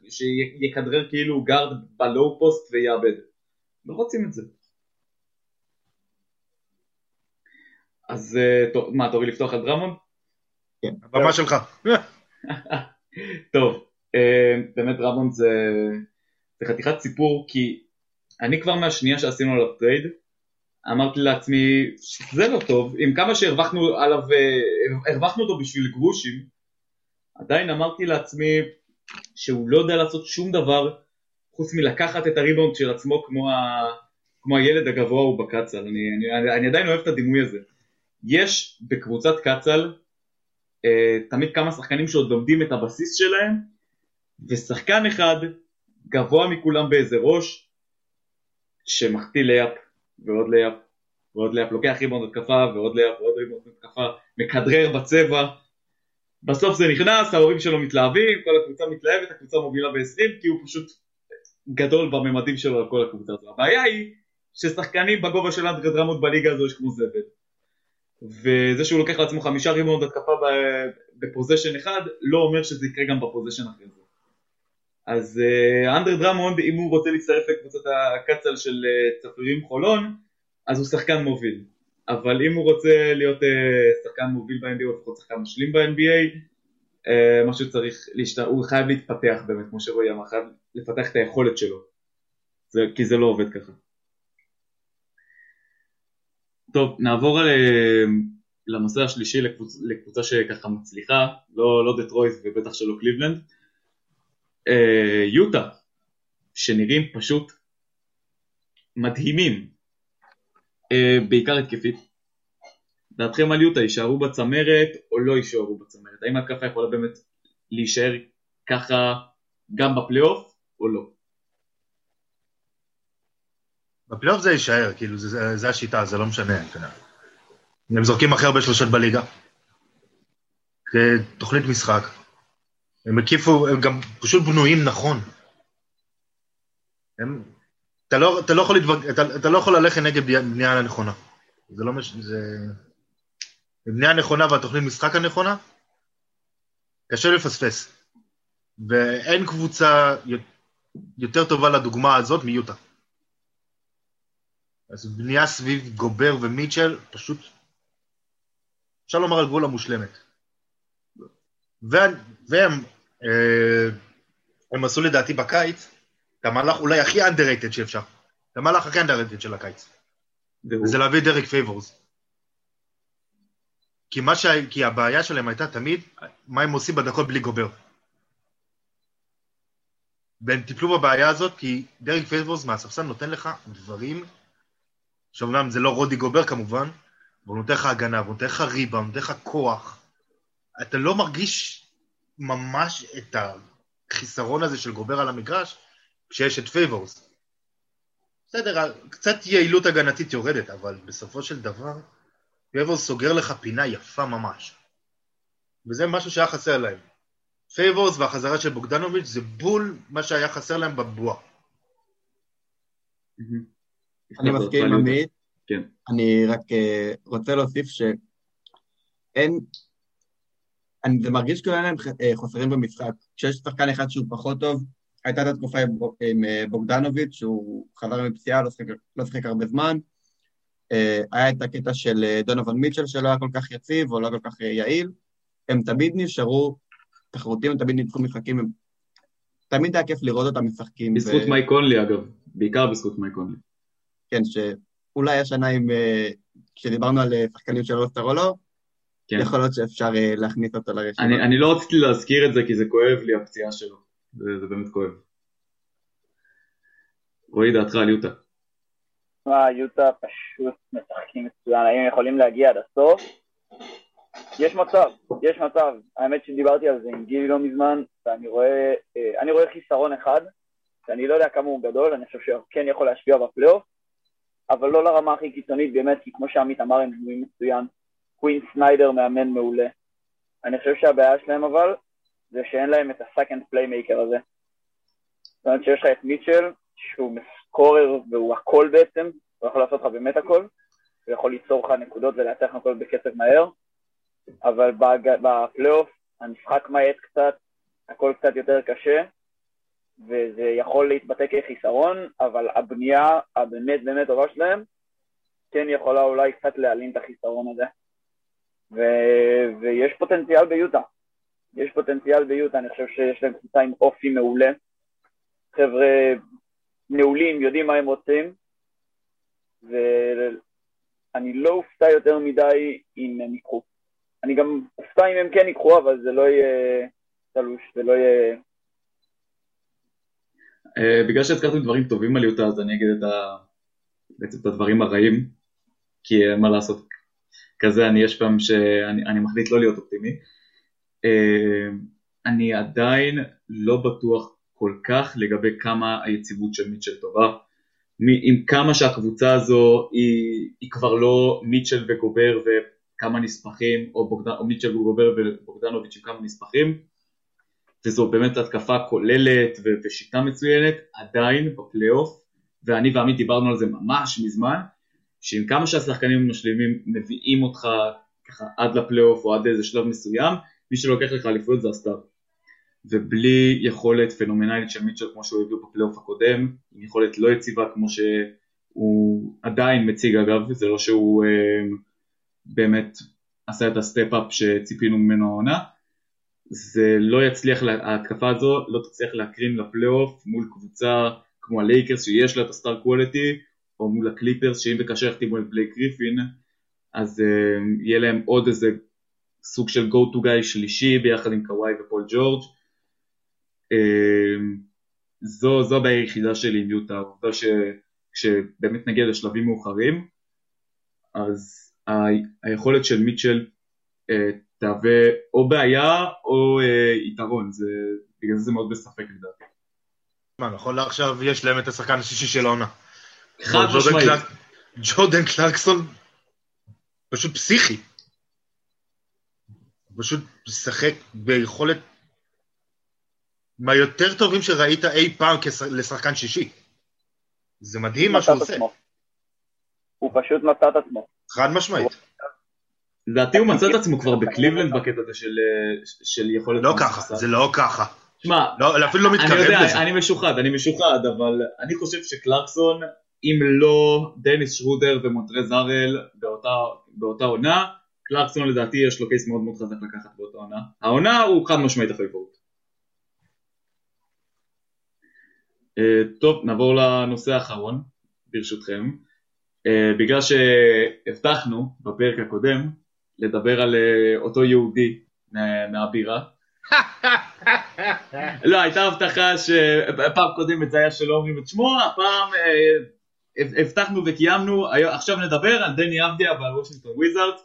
שיכדרר כאילו גארד ב low post ויאבד. לא רוצים את זה. אז אה, טוב, מה, תורי לפתוח על דראמונד? כן. הבמה שלך. טוב, אה, באמת דראמונד זה, זה חתיכת סיפור, כי אני כבר מהשנייה שעשינו עליו trade, אמרתי לעצמי, זה לא טוב, עם כמה שהרווחנו עליו, אה, הרווחנו אותו בשביל גרושים, עדיין אמרתי לעצמי שהוא לא יודע לעשות שום דבר חוץ מלקחת את הריבאונד של עצמו כמו, ה, כמו הילד הגבוה הוא בקט-סל, אני, אני, אני עדיין אוהב את הדימוי הזה. יש בקבוצת קט-סל אה, תמיד כמה שחקנים שעוד לומדים את הבסיס שלהם, ושחקן אחד גבוה מכולם באיזה ראש, שמחטיא layup ועוד layup ועוד layup, לוקח ריבאונד התקפה ועוד layup ועוד ריבאונד התקפה, מכדרר בצבע, בסוף זה נכנס, ההורים שלו מתלהבים, כל הקבוצה מתלהבת, הקבוצה מובילה ב-20 כי הוא פשוט גדול בממדים שלו על כל הקבוצה הזו. הבעיה היא ששחקנים בגובה של אנדרה דראמונד בליגה הזו יש כמו זבל. וזה שהוא לוקח לעצמו חמישה ריבאונד התקפה ב possession אחד, לא אומר שזה יקרה גם ב possession אחרי זה. אז אה, אנדרה דראמונד, אם הוא רוצה להצטרף לקבוצת הקט-סל של אה, צפירים חולון, אז הוא שחקן מוביל. אבל אם הוא רוצה להיות אה, שחקן מוביל ב-NBA, או לפחות שחקן משלים ב-NBA, אה, משהו צריך, להשת... הוא חייב להתפתח באמת, כמו שרועי אמר, חייב לפתח את היכולת שלו. זה, כי זה לא עובד ככה. טוב, נעבור על, לנושא השלישי לקבוצ... לקבוצה שככה מצליחה, לא, לא דטרויס ובטח שלא קליבלנד. אה, יוטה, שנראים פשוט מדהימים, אה, בעיקר התקפית. דעתכם על יוטה, יישארו בצמרת או לא יישארו בצמרת? האם ההתקפה יכולה באמת להישאר ככה גם בפלייאוף או לא? בפלייאוף זה יישאר, כאילו, זה, זה, זה השיטה, זה לא משנה. הם זורקים הכי הרבה שלושות בליגה. תוכנית משחק. הם הקיפו, הם גם פשוט בנויים נכון. הם, אתה לא, אתה לא יכול להתוג... אתה, אתה לא יכול ללכת נגד בנייה הנכונה. זה לא מש... זה... בנייה הנכונה והתוכנית משחק הנכונה, קשה לפספס. ואין קבוצה יותר טובה לדוגמה הזאת מיוטה. אז בנייה סביב גובר ומיטשל, פשוט, אפשר לומר על גבול המושלמת. והם הם עשו לדעתי בקיץ את המהלך אולי הכי underrated שאפשר. את המהלך הכי underrated של הקיץ. וזה להביא דרק פייבורס. כי, ש... כי הבעיה שלהם הייתה תמיד מה הם עושים בדקות בלי גובר. והם טיפלו בבעיה הזאת כי דרק פייבורס מהספסל נותן לך דברים שאומנם זה לא רודי גובר כמובן, אבל הוא נותן לך הגנה, הוא נותן לך ריבאונד, הוא נותן לך כוח. אתה לא מרגיש ממש את החיסרון הזה של גובר על המגרש, כשיש את פייבורס. בסדר, קצת יעילות הגנתית יורדת, אבל בסופו של דבר, פייבורס סוגר לך פינה יפה ממש. וזה משהו שהיה חסר להם. פייבורס והחזרה של בוגדנוביץ' זה בול מה שהיה חסר להם בבועה. אני מסכים עם עמית. כן. אני רק אה, רוצה להוסיף שאין... אני, זה מרגיש כאילו אין להם אה, חוסרים במשחק. כשיש שחקן אחד שהוא פחות טוב, הייתה את התקופה עם, אה, בוגדנוביץ', שהוא חזר מפציעה, לא שיחק- לא שיחק הרבה זמן. אה, היה את הקטע של דונובל מיטשל שלא היה כל כך יציב, או לא כל כך יעיל. הם תמיד נשארו תחרותיים, הם תמיד ניצחו משחקים, הם... תמיד היה כיף לראות אותם משחקים. בזכות ו- מייק קונלי אגב, בעיקר בזכות מייק קונלי. כן, שאולי השנה עם... כשדיברנו על שחקנים של אוסטר או לא, כן. יכול להיות שאפשר אה, להכניס אותו לרשימה. אני, אני לא רציתי להזכיר את זה כי זה כואב לי הפציעה שלו, זה, זה באמת כואב. רועי דעתך על יוטה. תשמע, יוטה פשוט משחקים מצוין, האם הם יכולים להגיע עד הסוף? יש מצב, יש מצב. האמת שדיברתי על זה עם גילי לא מזמן, ואני רואה, אה, אני רואה חיסרון אחד, שאני לא יודע כמה הוא גדול, אני חושב שהוא כן יכול להשפיע בפלייאוף, אבל לא לרמה הכי קיצונית באמת, כי כמו שעמית אמר, הם בנויים מצוין. קווין סניידר מאמן מעולה. אני חושב שהבעיה שלהם אבל, זה שאין להם את ה second playmaker הזה. זאת אומרת שיש לך את מיטשל, שהוא סקורר והוא הכל בעצם, הוא יכול לעשות לך באמת הכל, הוא יכול ליצור לך נקודות ולייצר לך הכל בקצב מהר, אבל בפלייאוף המשחק מאט קצת, הכל קצת יותר קשה, וזה יכול להתבטא כחיסרון, אבל הבנייה הבאמת באמת טובה שלהם, כן יכולה אולי קצת להעלים את החיסרון הזה. ו- ויש פוטנציאל ביוטה. יש פוטנציאל ביוטה, אני חושב שיש להם קבוצה עם אופי מעולה. חבר'ה מעולים, יודעים מה הם רוצים, ואני לא אופתע יותר מדי אם הם ייקחו. אני גם אופתע אם הם כן ייקחו, אבל זה לא יהיה תלוש, זה לא יהיה... Uh, בגלל שהזכרתם דברים טובים על יוטה אז אני אגיד את ה... בעצם את הדברים הרעים, כי מה לעשות, כזה אני יש פעם שאני אני מחליט לא להיות אופטימי. Uh, אני עדיין לא בטוח כל כך לגבי כמה היציבות של מיטשל טובה. עם כמה שהקבוצה הזו היא, היא כבר לא מיטשל וגובר וכמה נספחים, או, בוגד... או מיטשל וגובר ובוגדנוביץ' עם כמה נספחים, וזו באמת התקפה כוללת ושיטה מצוינת, עדיין בפלייאוף, ואני ועמית דיברנו על זה ממש מזמן, שעם כמה שהשחקנים המשלימים מביאים אותך ככה עד לפלייאוף או עד איזה שלב מסוים, מי שלוקח לך אליפויות זה ה star. ובלי יכולת פנומנלית של מיטשל כמו שהוא הביא בפלייאוף הקודם, עם יכולת לא יציבה כמו שהוא עדיין מציג אגב, זה לא שהוא אה, באמת עשה את ה step-up שציפינו ממנו העונה, זה לא יצליח, ההתקפה הזו לא תצליח להקרין לפלייאוף מול קבוצה כמו הלייקרס שיש לה את ה star quality, או מול הקליפרס שאם בקשר יחתימו את בלייק גריפין, אז אה, יהיה להם עוד איזה סוג של go to guy שלישי ביחד עם קוואי ופול ג'ורג'. אה, זו, זו הבעיה היחידה שלי עם יוטה, העובדה שכשבאמת נגיע לשלבים מאוחרים, אז ה- היכולת של מיטשל אה, תהווה או בעיה או אה, יתרון, זה, בגלל זה זה מאוד בספק לדעתי. מה, נכון לעכשיו יש להם את השחקן השישי של העונה. חד ג'ורדן משמעית. ג'ורדן קלרקסון פשוט פסיכי. פשוט משחק ביכולת מהיותר טובים שראית אי פעם לשחקן שישי. זה מדהים מה שהוא עושה. הוא פשוט מצא את עצמו. חד משמעית. לדעתי הוא מצא את עצמו כבר בקליבלנד בקטע הזה של, של יכולת... לא ככה. זה לא ככה. שמע, לא, אפילו לא אני מתקרב יודע, לזה. אני משוחד, אני משוחד, אבל אני חושב שקלרקסון, אם לא דניס שרודר ומונטרז הראל באותה, באותה עונה, קלרקסון לדעתי יש לו case מאוד מאוד חזק לקחת באותה עונה. העונה הוא חד משמעית הפייבוריט. אה, טוב, נעבור לנושא האחרון, ברשותכם. אה, בגלל שהבטחנו בפרק הקודם לדבר על אה, אותו יהודי מה- מהבירה, לא, הייתה הבטחה שפעם קודמת זה היה שלא אומרים את שמו, הפעם הבטחנו וקיימנו, עכשיו נדבר על דני אבדיה ועל וושינגטון וויזארדס.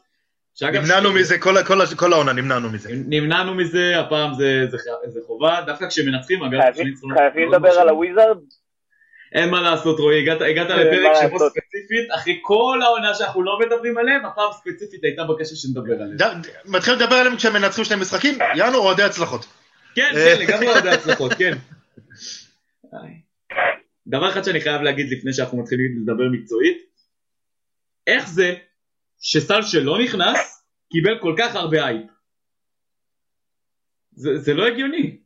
נמנענו מזה, כל כל כל העונה נמנענו מזה. נמנענו מזה, הפעם זה, זה, זה חובה, דווקא כשמנצחים, אגב, חייבים- מאוד לדבר על מרשימים. הוויזארד? אין מה לעשות רועי, הגעת, הגעת לפרק שבו לעשות. ספציפית, אחרי כל העונה שאנחנו לא מדברים עליהם, הפעם ספציפית הייתה בקשה שנדבר עליהם. מתחילים לדבר עליהם כשהם מנצחים שני משחקים, יענו אוהדי הצלחות. כן. כן, לגמרי עוד הצלחות, כן. דבר אחד שאני חייב להגיד לפני שאנחנו מתחילים לדבר מקצועית, איך זה שסל שלא נכנס, קיבל כל כך הרבה אייפ? זה, זה לא הגיוני.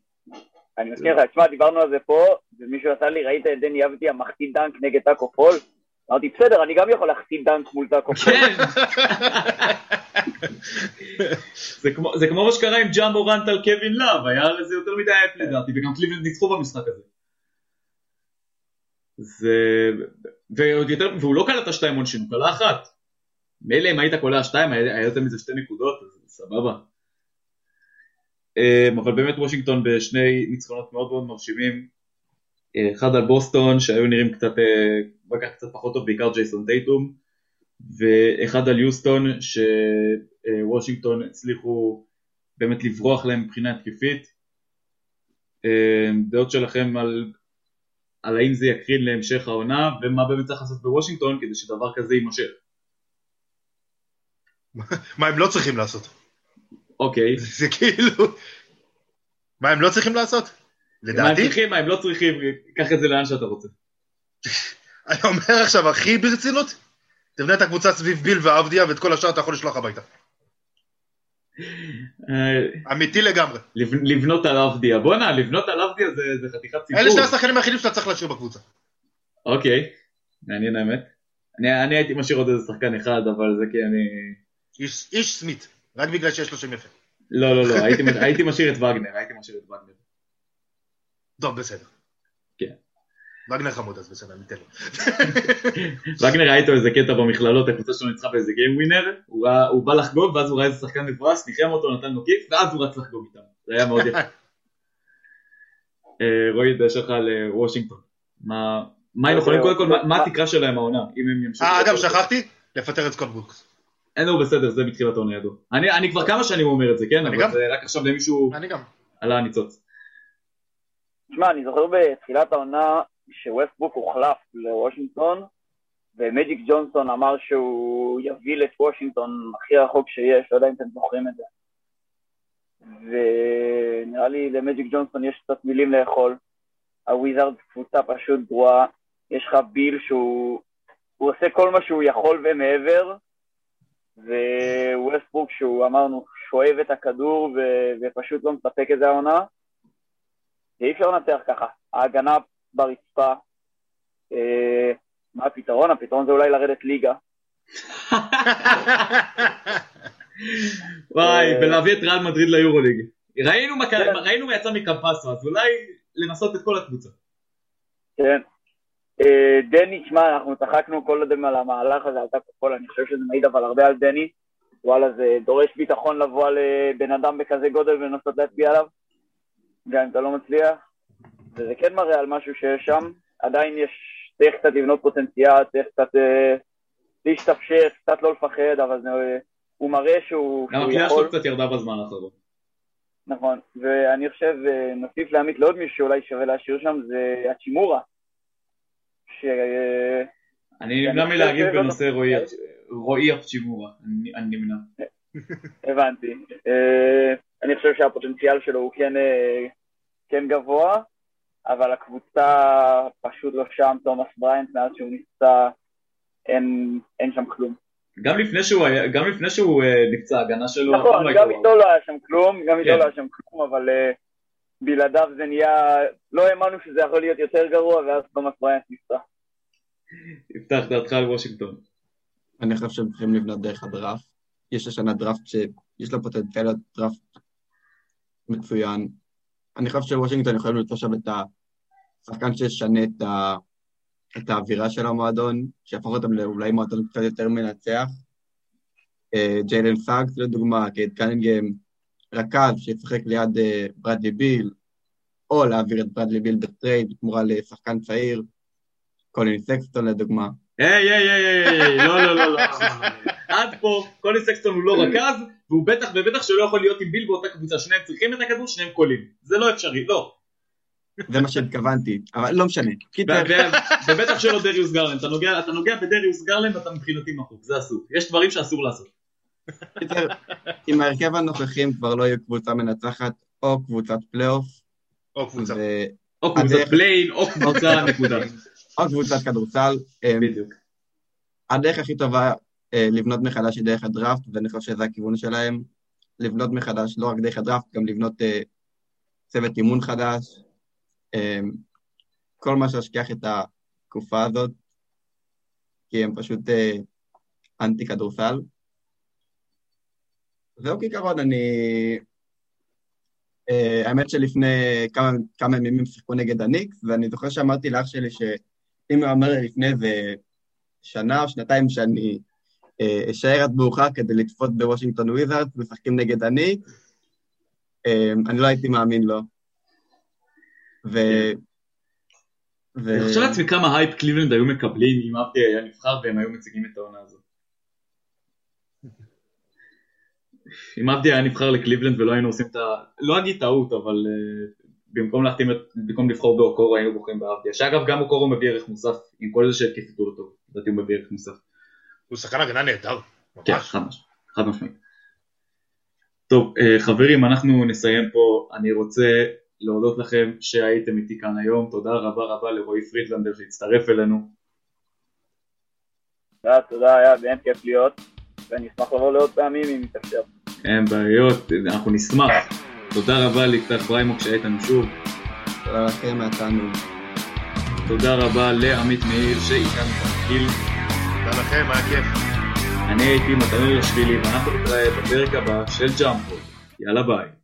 אני מזכיר לך, תשמע, דיברנו על זה פה, ומישהו עשה לי, ראית את דני אבדיה מחטיא dunk נגד טאקו פול? אמרתי, בסדר, אני גם יכול להחטיא dunk מול טאקו פול. כן. זה כמו, זה כמו מה שקרה עם ג'ה מורנט על קווין לאב, היה לזה יותר מדי הייפ לדעתי, וגם קליבלנד ניצחו במשחק הזה. זה... ועוד יותר, והוא לא קלע את השתיים עונשין, הוא קלע אחת. מילא אם היית קולע שתיים, היה יותר מזה שתי נקודות, אז סבבה. אמ, אבל באמת וושינגטון בשני ניצחונות מאוד מאוד מרשימים. אה, אחד על בוסטון, שהיו נראים קצת, אה, לקח קצת פחות טוב, בעיקר ג'ייסון טייטום. ואחד על יוסטון, שוושינגטון הצליחו באמת לברוח להם מבחינה התקפית. אמ, דעות שלכם על, על האם זה יקרין להמשך העונה, ומה באמת צריך לעשות בוושינגטון כדי שדבר כזה יימשך. מה הם לא צריכים לעשות? אוקיי. זה כאילו... מה הם לא צריכים לעשות? מה הם לדעתי, צריכים, מה הם לא צריכים, קח את זה לאן שאתה רוצה. אני אומר עכשיו הכי ברצינות, תבנה את הקבוצה סביב ביל ועבדיה ואת כל השאר אתה יכול לשלוח הביתה. אה, אמיתי לגמרי. לב- לבנות על אבדיה. בואנה, לבנות על אבדיה זה, חתיכת סיפור. אלה שני השחקנים היחידים שאתה צריך להשאיר בקבוצה. אוקיי, מעניין האמת. אני, הייתי משאיר עוד איזה שחקן אחד, אבל זה כי אני... איש סמית, רק בגלל שיש לו שם יפה. לא, לא, לא, הייתי משאיר את וגנר, הייתי משאיר את וגנר. טוב, בסדר. וגנר חמוד אז בסדר, ניתן לו. וגנר היה איתו איזה קטע במכללות, הקבוצה שלו ניצחה באיזה גיים ווינר, הוא, ראה- הוא בא לחגוג, ואז הוא ראה איזה שחקן מבואס, ניחם אותו, נתן לו קיק, ואז הוא רץ לחגוג איתם. זה היה מאוד יפה. אה, רועי, דעה שלך לוושינגטון. מה, מה הם יכולים, קודם כל, מה- מה התקרה שלהם העונה, אם הם ימשיכו... אה, אגב, שכחתי? לפטר את סקוט ברוקס. אין לו בסדר, זה בתחילת העונה ידוע. אני, אני כבר כמה שנים אומר את זה, כן? אני אבל גם. זה רק עכשיו למישהו אני גם. עלה הניצוץ. תשמע, אני זוכר בתחילת העונה שווסטברוק הוחלף לוושינגטון, ומג'יק ג'ונסון אמר שהוא יוביל את וושינגטון הכי רחוק שיש, לא יודע אם אתם זוכרים את זה. ונראה לי למג'יק ג'ונסון יש קצת מילים לאכול. הוויזארדס קבוצה פשוט גרועה, יש לך ביל שהוא הוא עושה כל מה שהוא יכול ומעבר, וווסטברוק שהוא אמרנו שואב את הכדור ו- ופשוט לא מספק את זה העונה. ואי אפשר לנצח ככה. ההגנה ברצפה, אה, מה הפתרון? הפתרון זה אולי לרדת ליגה. וואי, אה, ולהביא את ריאל מדריד ליורוליג. ראינו מה קרה, כן. ראינו מה יצא מקמפסו, אז אולי לנסות את כל הקבוצה. כן. אה, דני, תשמע, אנחנו צחקנו כל אדם על המהלך הזה, על טאקו פול, אני חושב שזה מעיד אבל הרבה על דני. וואלה, זה דורש ביטחון לבוא לבן אדם בכזה גודל ולנסות להצביע עליו, גם אם אתה לא מצליח. וזה כן מראה על משהו שיש שם. עדיין יש, צריך קצת לבנות פוטנציאל, צריך קצת אה, להשתפשף, קצת לא לפחד, אבל זה, אה, הוא מראה שהוא, גם שהוא הקריאה יכול. שלו קצת ירדה בזמן האחרון. נכון, ואני חושב, אה, נוסיף לעמית לעוד מישהו שאולי שווה להשאיר שם, זה הצ'ימורה. ש... אני אני נמנע מלהגיב בנושא רועי- רועי אפצ'ימורה, אני אני נמנע. הבנתי. אה, אני חושב שהפוטנציאל שלו הוא כן, אה, כן גבוה, אבל הקבוצה פשוט לא שם, תומאס בריינט, מאז שהוא נפצע, אין, אין שם כלום. גם לפני שהוא היה- גם לפני שהוא אה, נפצע, ההגנה שלו נכון, לא גם איתו לא היה שם כלום, גם איתו כן. לא היה שם כלום, אבל אה, בלעדיו זה נהיה, לא האמנו שזה יכול להיות יותר גרוע, ואז תומאס בריינט נפצע. יפתח דעתך על וושינגטון. אני חושב שהם צריכים לבנות דרך הדראפט. יש השנה דראפט שיש לו פוטנציאל להיות דראפט מצוין. אני חושב שוושינגטון יכולים למצוא שם את השחקן שישנה את, ה... את האווירה של המועדון, שיהפוך אותם לאולי מועדון קצת יותר מנצח. אה, ג'יילן סאגס לדוגמה, קייד קנינגהם, רכז שישחק ליד אה, ברדלי ביל, או להעביר את ברדלי ביל בטרייד בתמורה לשחקן צעיר, קולין סקסטון לדוגמה. היי, היי, היי, לא, לא, לא, לא. עד פה, קולין סקסטון הוא לא רכז, והוא בטח ובטח שלא יכול להיות עם ביל באותה קבוצה. שניהם צריכים את הכדור, שניהם קולעים. זה לא אפשרי, לא. זה מה שהתכוונתי, אבל לא משנה. ובטח שלא דריוס גרלנד. אתה נוגע- אתה נוגע בדריוס גרלנד, אתה מבחינתי מחוק, זה אסור. יש דברים שאסור לעשות. קיצר, עם ההרכב הנוכחי הם כבר לא יהיו קבוצה מנצחת או קבוצת פלייאוף, או קבוצה. או קבוצת פליי אין, או קבוצה נקודה. או קבוצת כדורסל. אה, בדיוק. הדרך הכי טובה לבנות מחדש דרך הדראפט, ואני חושב שזה הכיוון שלהם. לבנות מחדש, לא רק דרך הדראפט, גם לבנות אה, צוות אימון חדש. אה, כל מה שישכיח את התקופה הזאת, כי הם פשוט אה, אנטי כדורסל. זהו כעיקרון, אני... אה, האמת שלפני כמה, כמה ימים שיחקו נגד הניקס, ואני זוכר שאמרתי לאח שלי שאם הוא אומר לי לפני איזה שנה או שנתיים שאני אה, אשאר עד מאוחר כדי לצפות בוושינגטון וויזארדס, משחקים נגד הניקס, אה, אני לא הייתי מאמין לו. ו... ו... אני חושב לעצמי כמה הייפ קליבלנד היו מקבלים אם אבדיה נבחר והם היו מציגים את העונה הזאת. אם אבדיה נבחר לקליבלנד ולא היינו עושים את ה... לא אגיד טעות, אבל uh, במקום להחתים את... במקום לבחור באוקורו היינו בוחרים באבדיה. שאגב גם אוקורו מביא ערך מוסף, עם כל זה לא טוב. לדעתי הוא מביא ערך מוסף. הוא שחקן הגנה נהדר. כן, ממש. חד משמעית. חד משמעית. טוב, אה, חברים, אנחנו נסיים פה. אני רוצה להודות לכם שהייתם איתי כאן היום. תודה רבה רבה לרועי פרידלנדר שהצטרף אלינו. תודה, תודה, היה באמת כיף להיות, ואני אשמח לבוא לעוד פעמים אם יתאפשר. אין בעיות, אנחנו נשמח. תודה רבה ליפתח בריימוק שהיית לנו שוב. תודה לכם, היה תענוג. תודה רבה לעמית מאיר שאיתנו במקביל. תודה לכם, היה כיף. אני הייתי מתנאל ישבילי ואנחנו נתראה בפרק הבא של ג'אמפו. יאללה ביי.